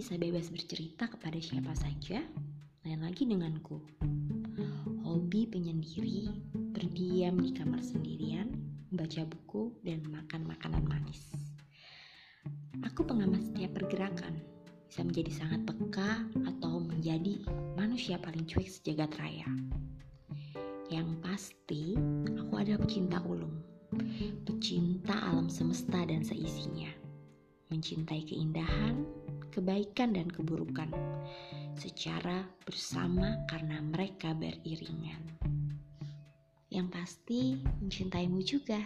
bisa bebas bercerita kepada siapa saja, lain lagi denganku. Hobi penyendiri, berdiam di kamar sendirian, membaca buku, dan makan makanan manis. Aku pengamat setiap pergerakan, bisa menjadi sangat peka atau menjadi manusia paling cuek sejagat raya. Yang pasti, aku adalah pecinta ulung, pecinta alam semesta dan seisinya, mencintai keindahan, kebaikan, dan keburukan secara bersama karena mereka beriringan. Yang pasti, mencintaimu juga.